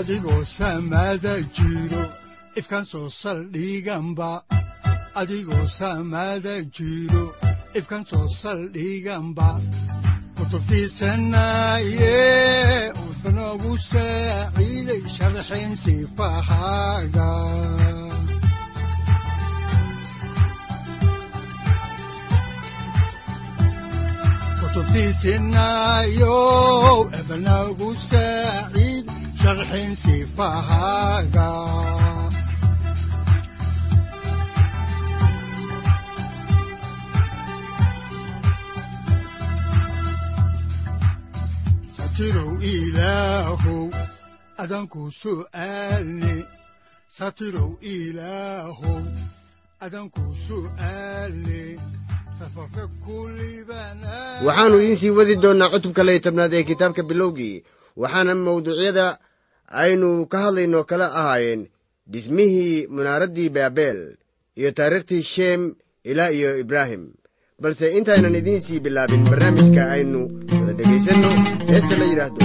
adigoo samaada jiro ifkaan soo saldhiganba adigoo saamaada jiro ifkan soo saldhiganba kutubtiisanaaye wuxunogu saaciiday saaciid sharxin sifahaaga satirow ilaahow adanku su'aalne satirow ilaahow adanku su'aalne waxaannu idiin sii wadi doonnaa cutubka laya tobnaad ee kitaabka bilowgii waxaana mawduucyada aynu ka hadlayno kala ahaayeen dhismihii munaaraddii baabeel iyo taariikhtii sheem ilaa iyo ibraahim. Balse intaynan idiin sii bilaabin barnaamijka aynu wada dhegaysanno heesta la yidhaahdo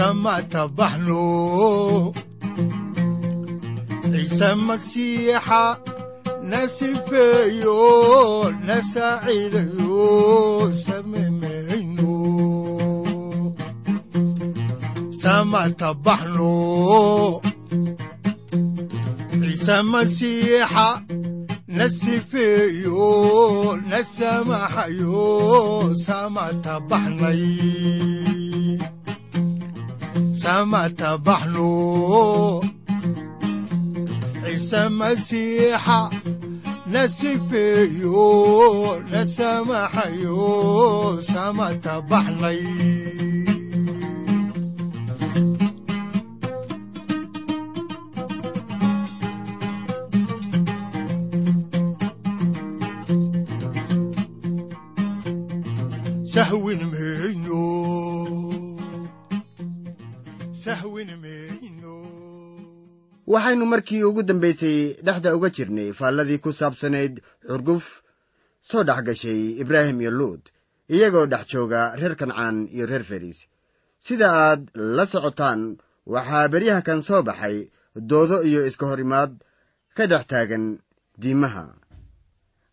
samatabaxno ciise masiixa na sifeeyo na saaciidayo samimayno samatabaxno ciise masiixa na sifeeyo na samaxayo samatabaxnay samatabaxno ciise masiixa na sifeeyo na samaxayo samatabaxnay waxaynu markii ugu dambaysay dhexda uga jirnay faalladii ku saabsanayd xurguf soo dhex gashay ibraahim iyo luud iyagoo dhex jooga reer kancaan iyo reer feris. Sida aad la socotaan waxaa beryaha kan soo baxay doodo iyo iska hor imaad ka dhex taagan diimaha.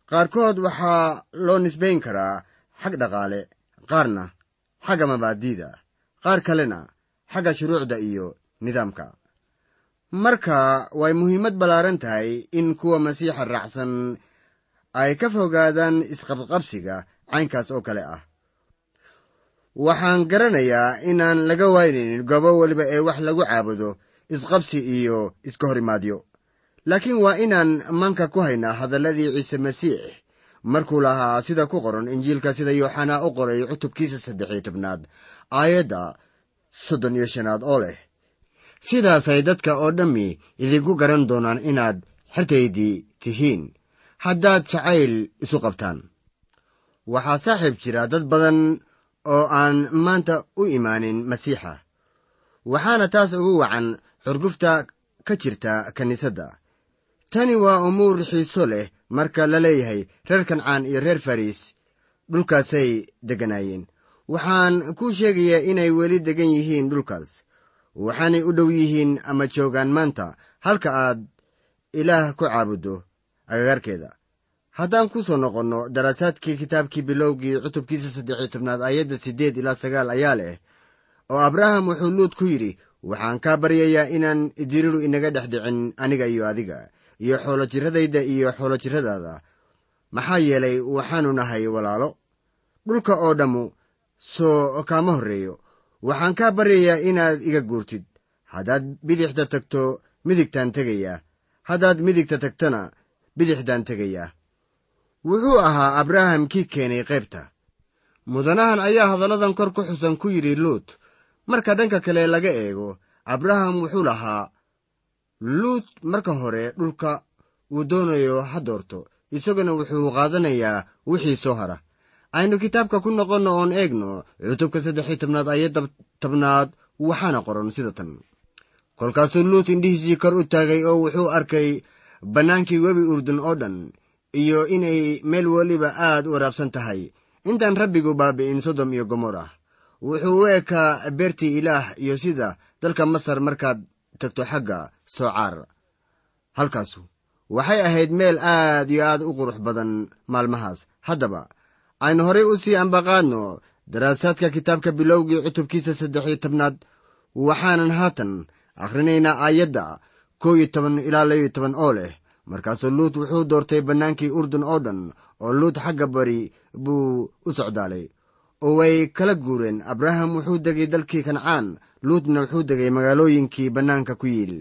Qaarkood waxaa loo nisbayn karaa xag dhaqaale qaarna xagga mabaadiida qaar kalena xagga shuruucda iyo nidaamka marka way muhiimad ballaaran tahay in kuwa masiixa raacsan ay ka fogaadaan isqabqabsiga caynkaas oo kale ah. Waxaan garanayaa inaan laga waynaynin goobo weliba ee wax lagu caabudo isqabsi iyo iska horimaadyo laakiin waa inaan manka ku haynaa hadalladii ciise masiix. Markuu lahaa sida ku qoran injiilka sida yooxanaa u qoray cutubkiisa saddexiyo tobnaad aayadda soddon iyo shanaad oo leh sidaasay dadka oo dhammi idinku garan doonaan inaad xertaydii tihiin. Haddaad jacayl isu qabtaan. Waxaa saaxiib jira dad badan oo aan maanta u imaanin masiixa. Waxaana taas ugu wacan xurgufta ka jirta kiniisadda tani waa umuur xiiso leh marka la leeyahay reer kancaan iyo reer fariis. Dhulkaasay degganaayeen waxaan kuu sheegayaa inay weli deggan yihiin dhulkaas waxaanay u dhow yihiin ama joogaan maanta halka aad ilaah ku caabuddo agagaarkeeda. Haddaan ku soo noqonno daraasaadkii kitaabkii bilowgii cutubkiisa saddexiyo tobnaad aayadda siddeed ilaa sagaal ayaa leh oo abraham wuxuu luud ku yidhi waxaan kaa baryayaa inaan diriru inaga dhex dhicin aniga iyo adiga iyo xoolo jiradayda iyo xoolo jiradaada maxaa yeelay waxaannu nahay walaalo. Dhulka oo dhammu soo kaama horreeyo waxaan kaa baryayaa inaad iga guurtid. Haddaad bidixda tagto midigtaan tegayaa. Haddaad midigta tagtona bidixdaan tegayaa. Wuxuu ahaa abraham kii keenay qaybta. Mudanahan ayaa hadalladan kor ku xusan ku yidhi luut. Marka dhanka kale laga eego abraham wuxuu lahaa luut marka hore dhulka uu doonayo ha doorto isaguna wuxuu qaadanayaa wixii soo hara aynu kitaabka ku noqonno oon eegno cutubka saddex iyo tobnaad ayadda tobnaad waxaana qoran sida tan. Kolkaasuu luut indhihiisii kor u taagay oo wuxuu arkay bannaankii webi urdun oo dhan iyo inay meel weliba aad u waraabsan tahay. Intaan rabbigu baabi'in sodom iyo gomor ah wuxuu u ekaa beertii ilaah iyo sida dalka masar markaad tagto xagga soocaar halkaasu waxay ahayd meel aad iyo aad u qurux badan maalmahaas. Haddaba aynu horay u sii ambaqaadno daraasaadka kitaabka bilowgii cutubkiisa saddex iyo tobnaad waxaanan haatan akhrinaynaa aayadda kow iyo toban ilaa labiyo toban oo leh. Markaasuu luut wuxuu doortay bannaankii urdun oo dhan oo luut xagga bari buu u socdaalay. Oo way kala guureen abraham wuxuu degay dalkii kancaan luutna wuxuu degay magaalooyinkii bannaanka ku yiil.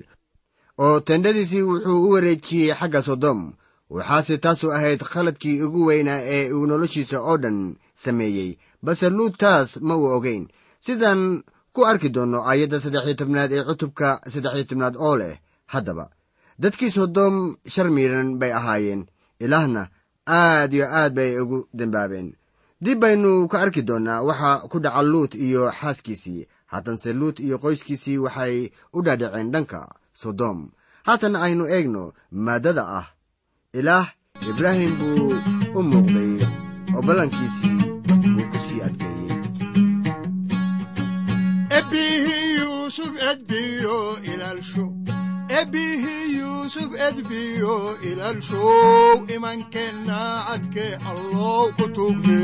Oo tendhadiisii wuxuu u wareejiyey xagga sodom waxaase taasu ahayd khaladkii ugu weynaa ee uu noloshiisa oo dhan sameeyey. Balse luut taas ma uu ogayn sidaan ku arki doonno aayadda saddexiyo tobnaad ee cutubka saddexiyo tobnaad oo leh haddaba dadkii sodom shar miiran bay ahaayeen. Ilaahna aad iyo aad bay ugu dembaabeen dib baynu ka arki doonnaa waxa ku dhaca luut iyo xaaskiisii. Haatanse luut iyo qoyskiisii waxay u dhaadhaceen dhanka sodom haatan aynu eegno maaddada ah ilaah ibraahim buu u muuqday oo ballankiisii wuu ku sii adkeeyey. Ebbihii yuusuf edbiyo ilaalshow imankeenna cadke allow ku tuugne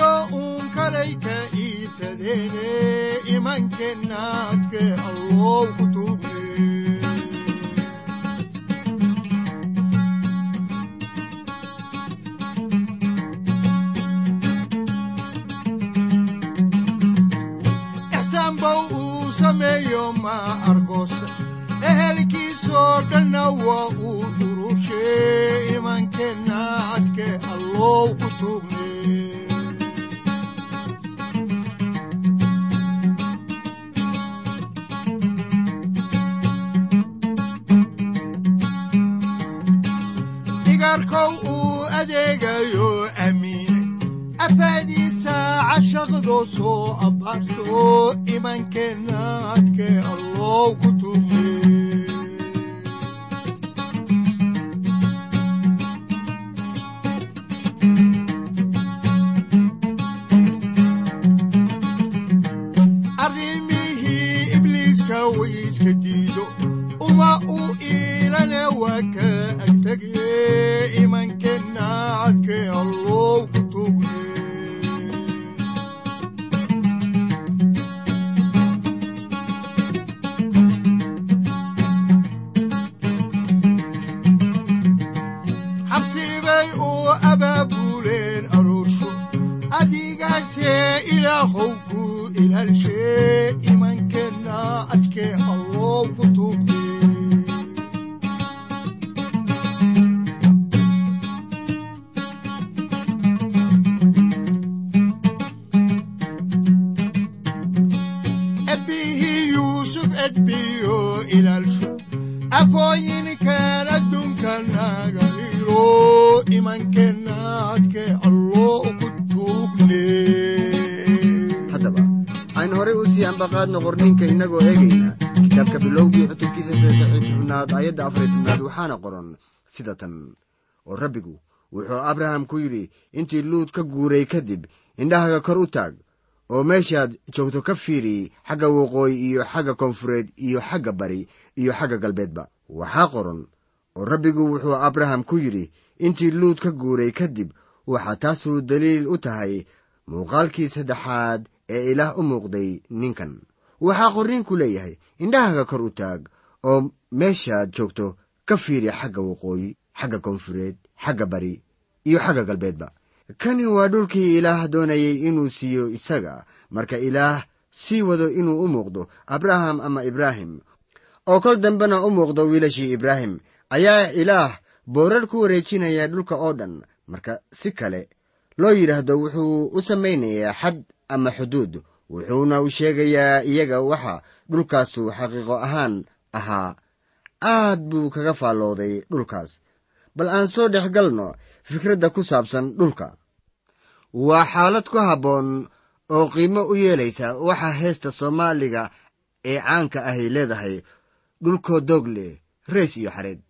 eryo uun kalay ka iibsadeene imankeenna cadke allow afaadiisa cashaqdo soo abbaarto imankeenna cadke allow ku tuugne haddaba aynu horay u sii ambaqaadno qorninka innagoo eegayna. Kitaabka bilowgii cutubkiisa saddex tobnaad aayadda afar tobnaad waxaana qoran sida tan oo rabbigu wuxuu abraham ku yidhi intii luud ka guuray kadib indhahaga kor u taag. Oo meeshaad joogto ka fiiri xagga waqooyi iyo xagga koonfureed iyo xagga bari iyo xagga galbeedba. Waxaa qoran oo rabbigu wuxuu abraham ku yidhi intii luud ka guuray kadib waxaa taasuu daliil u tahay muuqaalkii saddexaad ee ilaah u muuqday ninkan. Waxaa qorniinku leeyahay indhahaga kor u taag oo meeshaad joogto ka fiiri xagga waqooyi xagga koonfureed xagga bari iyo xagga galbeedba. Kani waa dhulkii ilaah doonayay inuu siiyo isaga. Marka ilaah sii wado inuu u muuqdo abraham ama ibraahim oo kol dambena u muuqdo wiilashii ibraahim ayaa ilaah boorar ku wareejinaya dhulka oo dhan. Marka si kale loo yidhaahdo wuxuu u samaynayaa xad ama xuduud wuxuuna u sheegayaa iyaga waxa dhulkaasu xaqiiqo ahaan ahaa. Aad buu kaga faallooday dhulkaas. Bal aan soo dhex galno fikradda ku saabsan dhulka. Waa xaalad ku habboon oo qiimo u yeelaysa waxa heesta soomaaliga ee caanka ahay leedahay dhulkoo doog leh rees iyo xareed.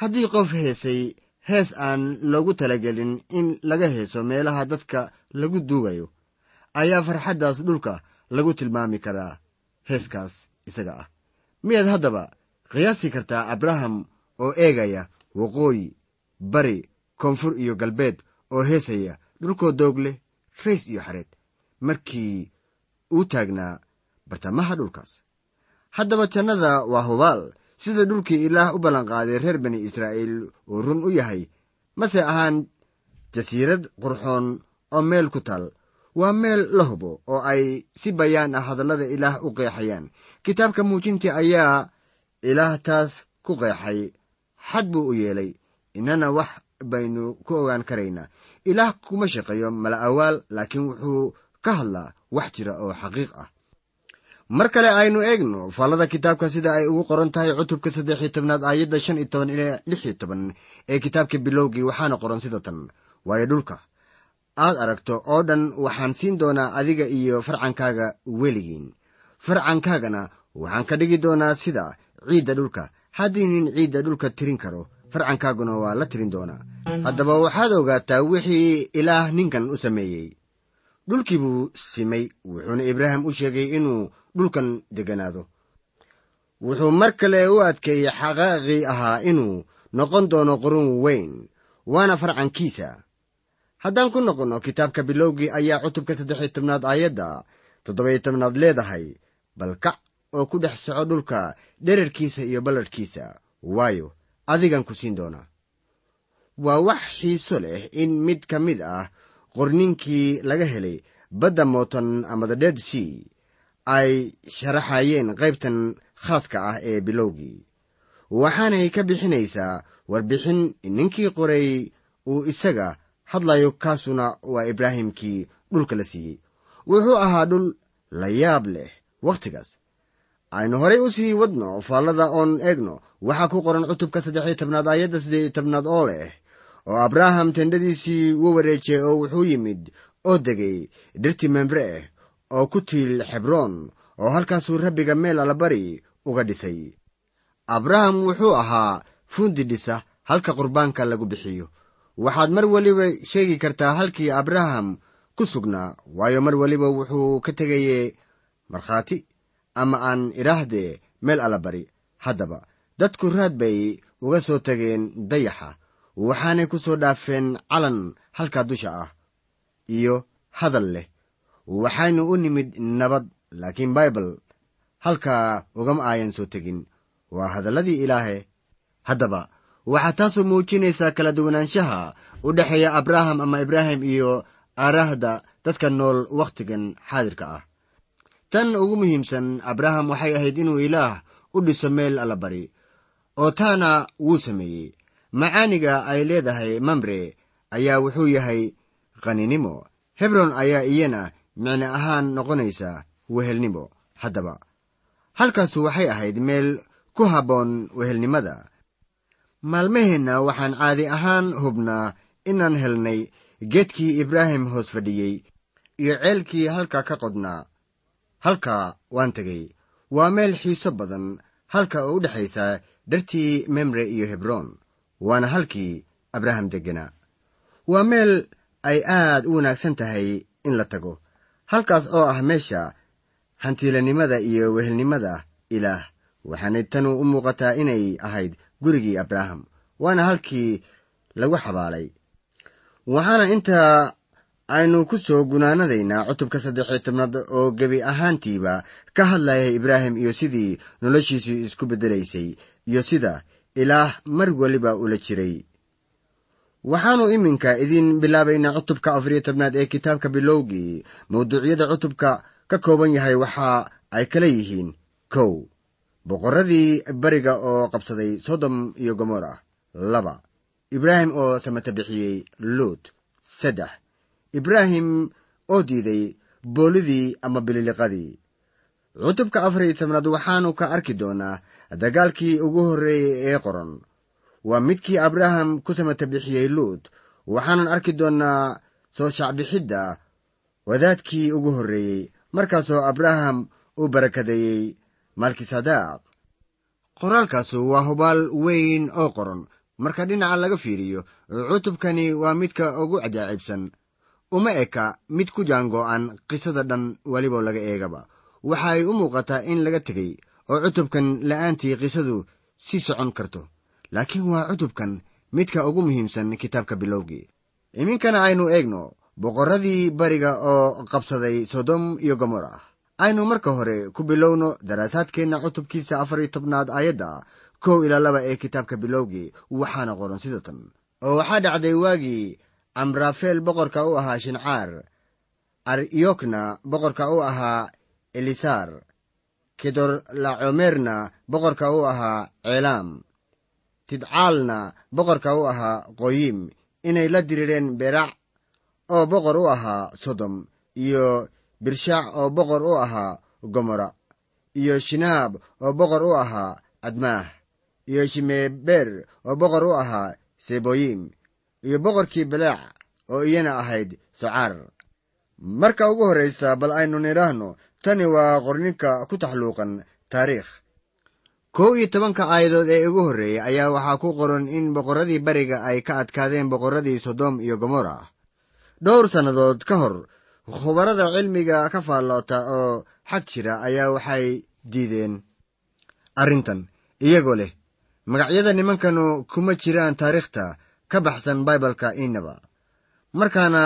Haddii qof heesay hees aan loogu talagelin in laga heeso meelaha dadka lagu duugayo. Ayaa farxaddaas dhulka lagu tilmaami karaa heeskaas isaga ah. Miyaad haddaba qiyaasi kartaa abraham oo eegaya waqooyi bari koonfur iyo galbeed oo heesaya dhulkoo doog leh rays iyo xareed. Markii uu taagnaa bartamaha dhulkaas haddaba jannada waa hubaal sida dhulkii ilaah u ballanqaaday reer bani israa'iil uu run u yahay. Mase ahaan jasiirad qurxoon oo meel ku taal. Waa meel la hubo oo ay si bayaan ah hadallada ilaah u qeexayaan. Kitaabka muujintii ayaa ilaah taas ku qeexay. Xad buu u yeelay innana wax baynu ku ogaan karaynaa ilaah kuma shaqeeyo mala awaal laakiin wuxuu ka hadlaa wax jira oo xaqiiq ah mar kale aynu eegno faallada kitaabka sida ay ugu qoran tahay cutubka saddex iyo tobnaad aayadda shan iyo toban ilaa lix iyo toban ee kitaabka bilowgii waxaana qoran sida tan. Waayo dhulka aad aragto oo dhan waxaan siin doonaa adiga iyo farcankaaga weligiin. Farcankaagana waxaan ka dhigi doonaa sida ciidda dhulka haddii nin ciidda dhulka tirin karo farcankaaguna waa la tirin doonaa. Haddaba waxaad ogaataa wixii ilaah ninkan u sameeyey dhulkii buu simay wuxuuna ibraahim u sheegay inuu dhulkan degganaado wuxuu mar kale u adkeeyey xaqaaqii ahaa inuu noqon doono qurun weyn waana farcankiisa. Haddaan ku noqonno kitaabka bilowgii ayaa cutubka saddexiyo tobnaad aayadda toddobayo tobnaad leedahay bal kac oo ku dhex soco dhulka dherarkiisa iyo balladhkiisa. Waayo adigan ku siin doonaa. Waa wax xiiso leh in mid ka mid ah qorninkii laga helay badda mootan ama the dead sea ay sharaxayeen qaybtan khaaska ah ee bilowgii. Waxaanay ka bixinaysaa warbixin ninkii qoray uu isaga hadlayo kaasuna waa ibraahimkii dhulka la siiyey. Wuxuu ahaa dhul la yaab leh wakhtigaas aynu horay u sii wadno faallada oon eegno. Waxaa ku qoran cutubka saddexiyo tobnaad aayadda siddeed iyo tobnaad oo leh oo abraaham tendhadiisii wuu wareejiyey oo wuxuu yimid oo degay dhirtii membre ah oo ku tiil xebroon oo halkaasuu rabbiga meel allabari uga dhisay. Abraham wuxuu ahaa fuundi dhisa halka qurbaanka lagu bixiyo. Waxaad mar weliba sheegi kartaa halkii abraham ku sugnaa waayo mar weliba wuxuu ka tegayey markhaati ama aan idhaahdee meel allabari haddaba dadku raad bay uga soo tageen dayaxa waxaanay ku soo dhaafeen calan halkaa dusha ah iyo hadal leh. Waxaynu u nimid nabad laakiin baibal halkaa ugama aayan soo tegin. Waa hadalladii ilaahe haddaba waxaa taasoo muujinaysaa kala duwanaanshaha u dhexeeya abraham ama ibraahim iyo aaraahda dadka nool wakhtigan xaadirka ah. Tan ugu muhiimsan abraham waxay ahayd inuu ilaah u dhiso meel allabari oo taana wuu sameeyey macaaniga ay leedahay mamre ayaa wuxuu yahay qaninimo. Hebron ayaa iyana micno ahaan noqonaysa wehelnimo haddaba. Halkaasu waxay ahayd meel ku habboon wehelnimada. Maalmaheenna waxaan caadi ahaan hubnaa inaan helnay geedkii ibraahim hoos fadhiyey iyo ceelkii halka ka qodnaa. Halkaa waan tegey. Waa meel xiiso badan halka oo u dhexaysa dhartii memre iyo hebroon waana halkii abraham degganaa waa meel ay aad u wanaagsan tahay in la tago halkaas oo ah meesha hantiilanimada iyo wehelnimada ilaah. Waxaanay tanu u muuqataa inay ahayd gurigii abraham waana halkii lagu xabaalay. Waxaana intaa aynu ku soo gunaanadaynaa cutubka saddexiyo tobnaad oo gebi ahaantiiba ka hadlayay ibraahim iyo sidii noloshiisii isku beddelaysay iyo sida ilaah mar weliba ula jiray. Waxaannu iminka idiin bilaabaynaa cutubka afariyo tobnaad ee kitaabka bilowgii. Mawduucyada cutubka ka kooban yahay waxa ay kala yihiin kow. Boqorradii beriga oo qabsaday sodom iyo gomorra. Laba. Ibraahim oo samata bixiyey luut. Saddex. Ibraahim oo diiday boolidii ama bililiqadii. Cutubka afariyo tobnaad waxaannu ka arki doonaa dagaalkii ugu horreeyey ee qoran waa midkii abraham ku samata bixiyey luut waxaanan arki doonnaa soo shacbixidda wadaadkii ugu horreeyey markaasoo abraham uu barakadeeyey malkisadeq qoraalkaasu waa hubaal weyn oo qoran marka dhinaca laga fiiriyo cutubkani waa midka ugu cajaacibsan uma eka mid ku jaango'an qisada dhan weliba laga eegaba waxa ay u muuqataa in laga tegey oo cutubkan la'aantii qisadu sii socon karto. Laakiin waa cutubkan midka ugu muhiimsan kitaabka bilowgii. Iminkana aynu eegno boqorradii bariga oo qabsaday sodom iyo gomorra. Aynu marka hore ku bilowno daraasaadkeenna cutubkiisa afar iyo tobnaad aayadda kow ilaa laba ee kitaabka bilowgii waxaana qoran sida tan. Oo waxaa dhacday waagii amrafeel boqorka u ahaa shincaar aryokna boqorka u ahaa elisaar kedorlacomerna boqorka u ahaa ceelaam tidcaalna boqorka u ahaa qoyim inay la diriireen berac oo boqor u ahaa sodom iyo birshaac oo boqor u ahaa gomora iyo shinaab oo boqor u ahaa admaah iyo shimeber oo boqor u ahaa seboyim iyo boqorkii belaac oo iyana ahayd socaar marka ugu horraysa bal aynu nidhaahno tani waa qorninka ku taxluuqan taariikh. Kow iyo tobanka aayadood ee ugu horreeyey ayaa waxaa ku qoran in boqorradii bariga ay ka adkaadeen boqorradii sodom iyo gomorra. Dhowr sannadood ka hor khubarada cilmiga ka faalloota oo xag jira ayaa waxay diideen. Arrintan iyagoo leh magacyada nimankanu kuma jiraan taariikhta ka baxsan baibalka inaba markaana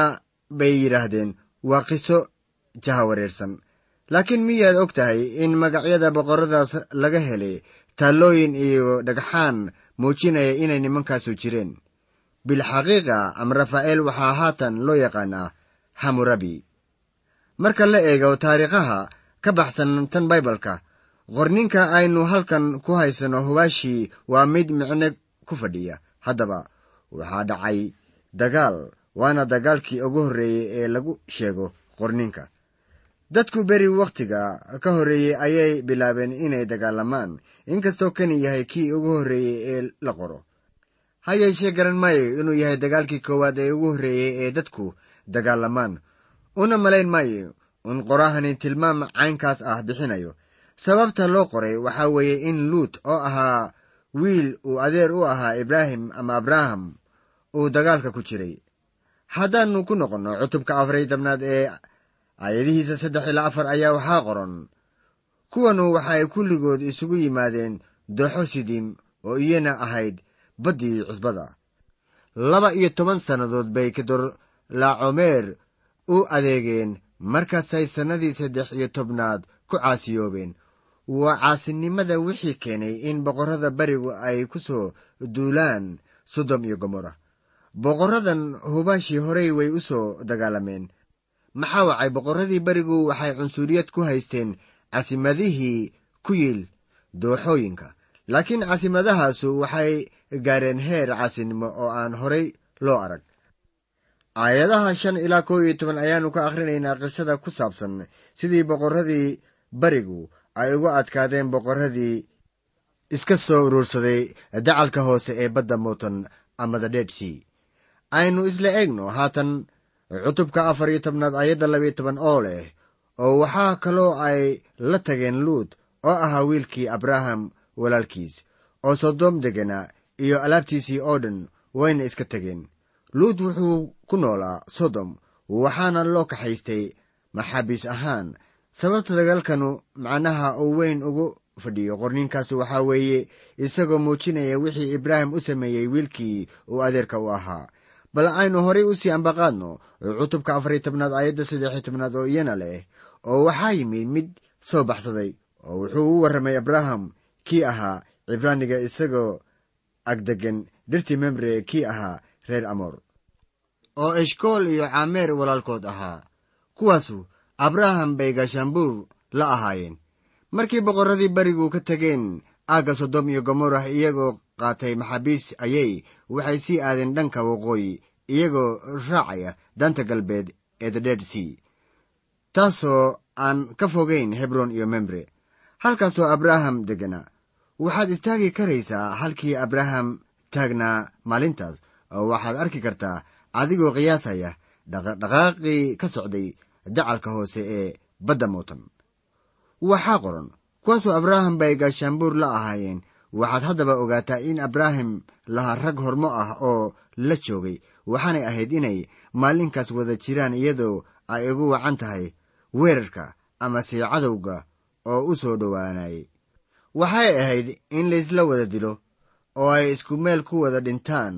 bay yidhaahdeen waa qiso jahawareersan laakiin miyaad og tahay in magacyada boqorradaas laga helay taallooyin iyo dhagxaan muujinaya inay nimankaasu jireen? Bilxaqiiqa ama rafaa'eel waxaa haatan loo yaqaanaa hamurabi marka la eego taariikhaha ka baxsan tan baibalka qorninka aynu halkan ku haysanno hubaashii waa mid micno ku fadhiya. Haddaba waxaa dhacay dagaal waana dagaalkii ugu horreeyey ee lagu sheego qorninka dadku beri wakhtiga ka horreeyey ayay bilaabeen inay dagaalamaan. Inkastoo kani yahay kii ugu horreeyey ee la qoro. Ha yeeshee garan maayo inuu yahay dagaalkii koowaad ee ugu horreeyey ee dadku dagaalamaan. Una malayn maayo in qorahani tilmaam caynkaas ah bixinayo. Sababta loo qoray waxaa weeye in luut oo ahaa wiil uu adeer u ahaa ibraahim ama abraham uu dagaalka ku jiray. Haddaannu ku noqonno cutubka afariy tobnaad ee aayadihiisa saddex ilaa afar ayaa waxaa qoran. Kuwanu waxa ay kulligood isugu yimaadeen dooxo sidiim oo iyana ahayd baddii cusbada. Laba iyo toban sannadood bay kedorlaacomeer u adeegeen markaasay sannadii saddex iyo tobnaad ku caasiyoobeen. Waa caasinimada wixii keenay in boqorrada barigu ay ku soo duulaan sodom iyo gomorra. Boqorradan hubaashii horey way u soo dagaalameen maxaa wacay? Boqorradii berigu waxay cunsuriyad ku haysteen casimadihii ku yiil dooxooyinka. Laakiin casimadahaasu waxay gaareen heer casinimo oo aan horay loo arag. Aayadaha shan ilaa kow iyo toban ayaannu ka akhrinaynaa qisada ku saabsan sidii boqorradii barigu ay uga adkaadeen boqorradii iska soo uruursaday dacalka hoose ee badda muutan ama the dead sea. Aynu isla eegno haatan cutubka afar iyo tobnaad ayadda labiyo toban oo leh oo waxaa kaloo ay la tageen luud oo ahaa wiilkii abraham walaalkiis oo sodoom degganaa iyo alaabtiisii oo dhan wayna iska tegeen luud wuxuu ku noolaa sodom waxaana loo kaxaystay maxaabiis ahaan. Sababta dagaalkanu macnaha uu weyn ugu fadhiyo qorninkaas waxaa weeye isagoo muujinaya wixii ibraahim u sameeyey wiilkii uu adeerka u ahaa bal aynu horay u sii ambaqaadno cutubka afariyo tobnaad aayadda saddexiyo tobnaad oo iyana leh oo waxaa yimid mid soo baxsaday oo wuxuu u warramay abraham kii ahaa cibraaniga isagoo agdegan dhirtii memre kii ahaa reer amoor oo eshkool iyo caameer walaalkood ahaa. Kuwaasu abraham bay gaashaanbuur la ahaayeen. Markii boqorradii berigu ka tegeen aagga sodom iyo gomorrah iyagoo qaatay maxaabiis ayay waxay sii aadeen dhanka waqooyi iyagoo raacaya danta galbeed ee the dead sea taasoo aan ka fogayn hebron iyo membre. Halkaasoo abraham degganaa waxaad istaagi karaysaa halkii abraham taagnaa maalintaas oo waxaad arki kartaa adigoo qiyaasaya dhaqdhaqaaqii ka socday dacalka hoose ee badda muutan waxaa qoran kuwaasoo abraham bay gaashaanbuur la ahaayeen waxaad haddaba ogaataa in abraham lahaa rag hormo ah oo la joogay waxaanay ahayd inay maalinkaas wada jiraan iyadoo ay ugu wacan tahay weerarka ama see cadowga oo u soo dhowaanayay waxay ahayd in laysla wada dilo oo ay isku meel ku wada dhintaan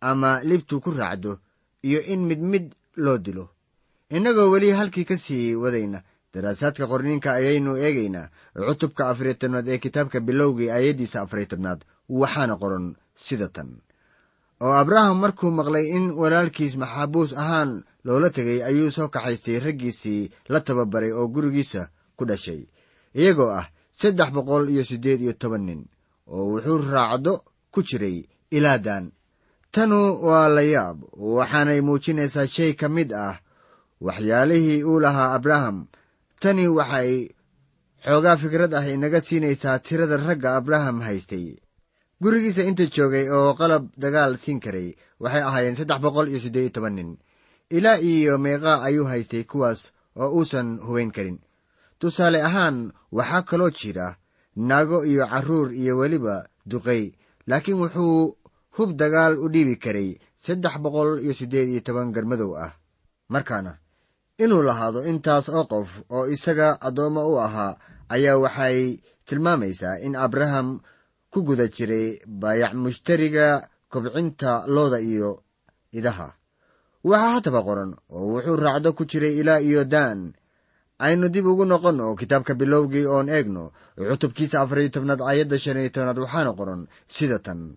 ama libtu ku raacdo iyo in mid mid loo dilo. Innagoo weli halkii ka sii wadayna daraasaadka qorniinka ayaynu eegaynaa. Cutubka afariyo tobnaad ee kitaabka bilowgii aayaddiisa afariyo tobnaad waxaana qoran sida tan oo abraham markuu maqlay in walaalkiis maxaabuus ahaan loola tegay ayuu soo kaxaystay raggiisii la tababaray oo gurigiisa ku dhashay. Iyagoo ah saddex boqol iyo siddeed iyo toban nin oo wuxuu raacdo ku jiray ilaadan tanu waa la yaab waxaanay muujinaysaa shay ka mid ah waxyaalihii uu lahaa abraham. Tani waxay xoogaa fikrad ah inaga siinaysaa tirada ragga abraham haystay gurigiisa inta joogay oo qalab dagaal siin karay waxay ahaayeen saddex boqol iyo siddeed iyo toban nin. Ilaa iyo meeqaa ayuu haystay kuwaas oo uusan hubayn karin. Tusaale ahaan waxaa kaloo jira naago iyo carruur iyo weliba duqay laakiin wuxuu hub dagaal u dhiibi karay saddex boqol iyo siddeed iyo toban garmadow ah. Markaana inuu lahaado intaas oo qof oo isaga addoommo u ahaa ayaa waxay tilmaamaysaa in abraham ku guda jiray baayac mushtariga kobcinta looda iyo idaha. Waxaa hataba qoran oo wuxuu raacdo ku jiray ilaa iyo daan. Aynu dib ugu noqonno kitaabka bilowgii oon eegno cutubkiisa afariyo tobnaad aayadda shan iyo tobnaad waxaana qoran sida tan.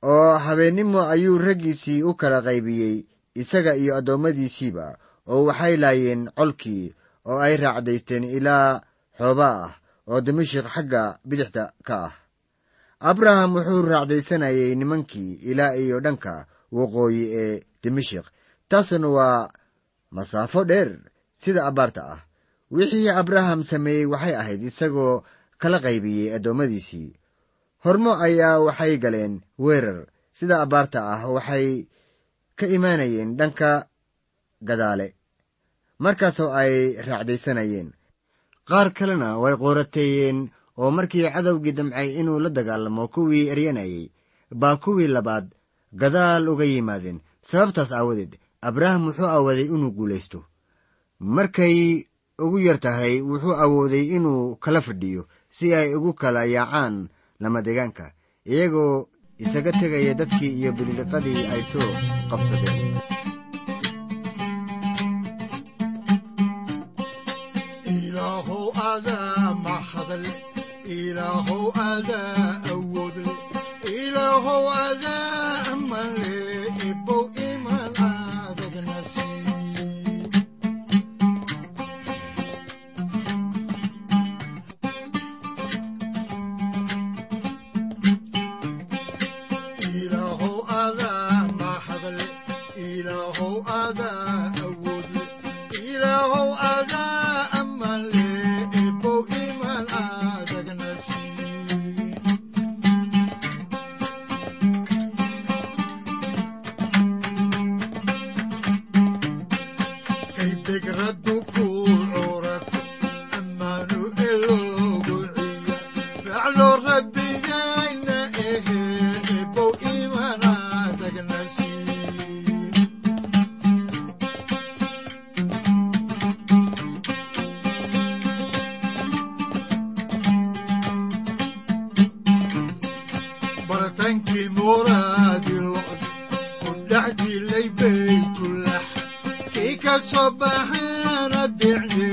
Oo habeennimo ayuu raggiisii u kala qaybiyey isaga iyo addoommadiisiiba oo waxay laayeen colkii oo ay raacdaysteen ilaa xoobaa ah oo dimashik xagga bidixda ka ah abraham wuxuu raacdaysanayay nimankii ilaa iyo dhanka waqooyi ee dimashik taasna waa masaafo dheer sida abbaarta ah. Wixii abraham sameeyey waxay ahayd isagoo kala qaybiyey addoommadiisii. Hormo ayaa waxay galeen weerar. Sida abbaarta ah waxay ka imaanayeen dhanka gadaale markaasoo ay raacdaysanayeen. Qaar kalena way qoorateeyeen oo markii cadowgii damcay inuu la dagaalamo kuwii eryanayay baa kuwii labaad gadaal uga yimaadeen. Sababtaas aawadeed abraham wuxuu awooday inuu guulaysto. Markay ugu yar tahay wuxuu awooday inuu kala fadhiyo si ay ugu kala yaacaan lama degaanka iyagoo isaga tegaya dadkii iyo bililiqadii ay soo qabsadeen ilaahow adaa baratankii muraadi locd ku dhex dilay baytulax kii ka soo baxaana dicne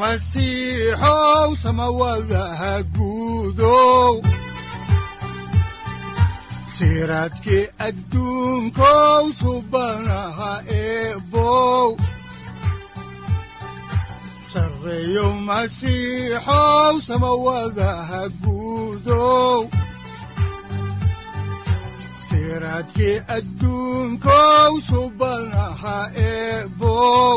masiixow samawadaha guudow siraadkii adduunkow subanaha eebow sarreeyow masiixow samawadaha guudow siraadkii adduunkow subanaha eebow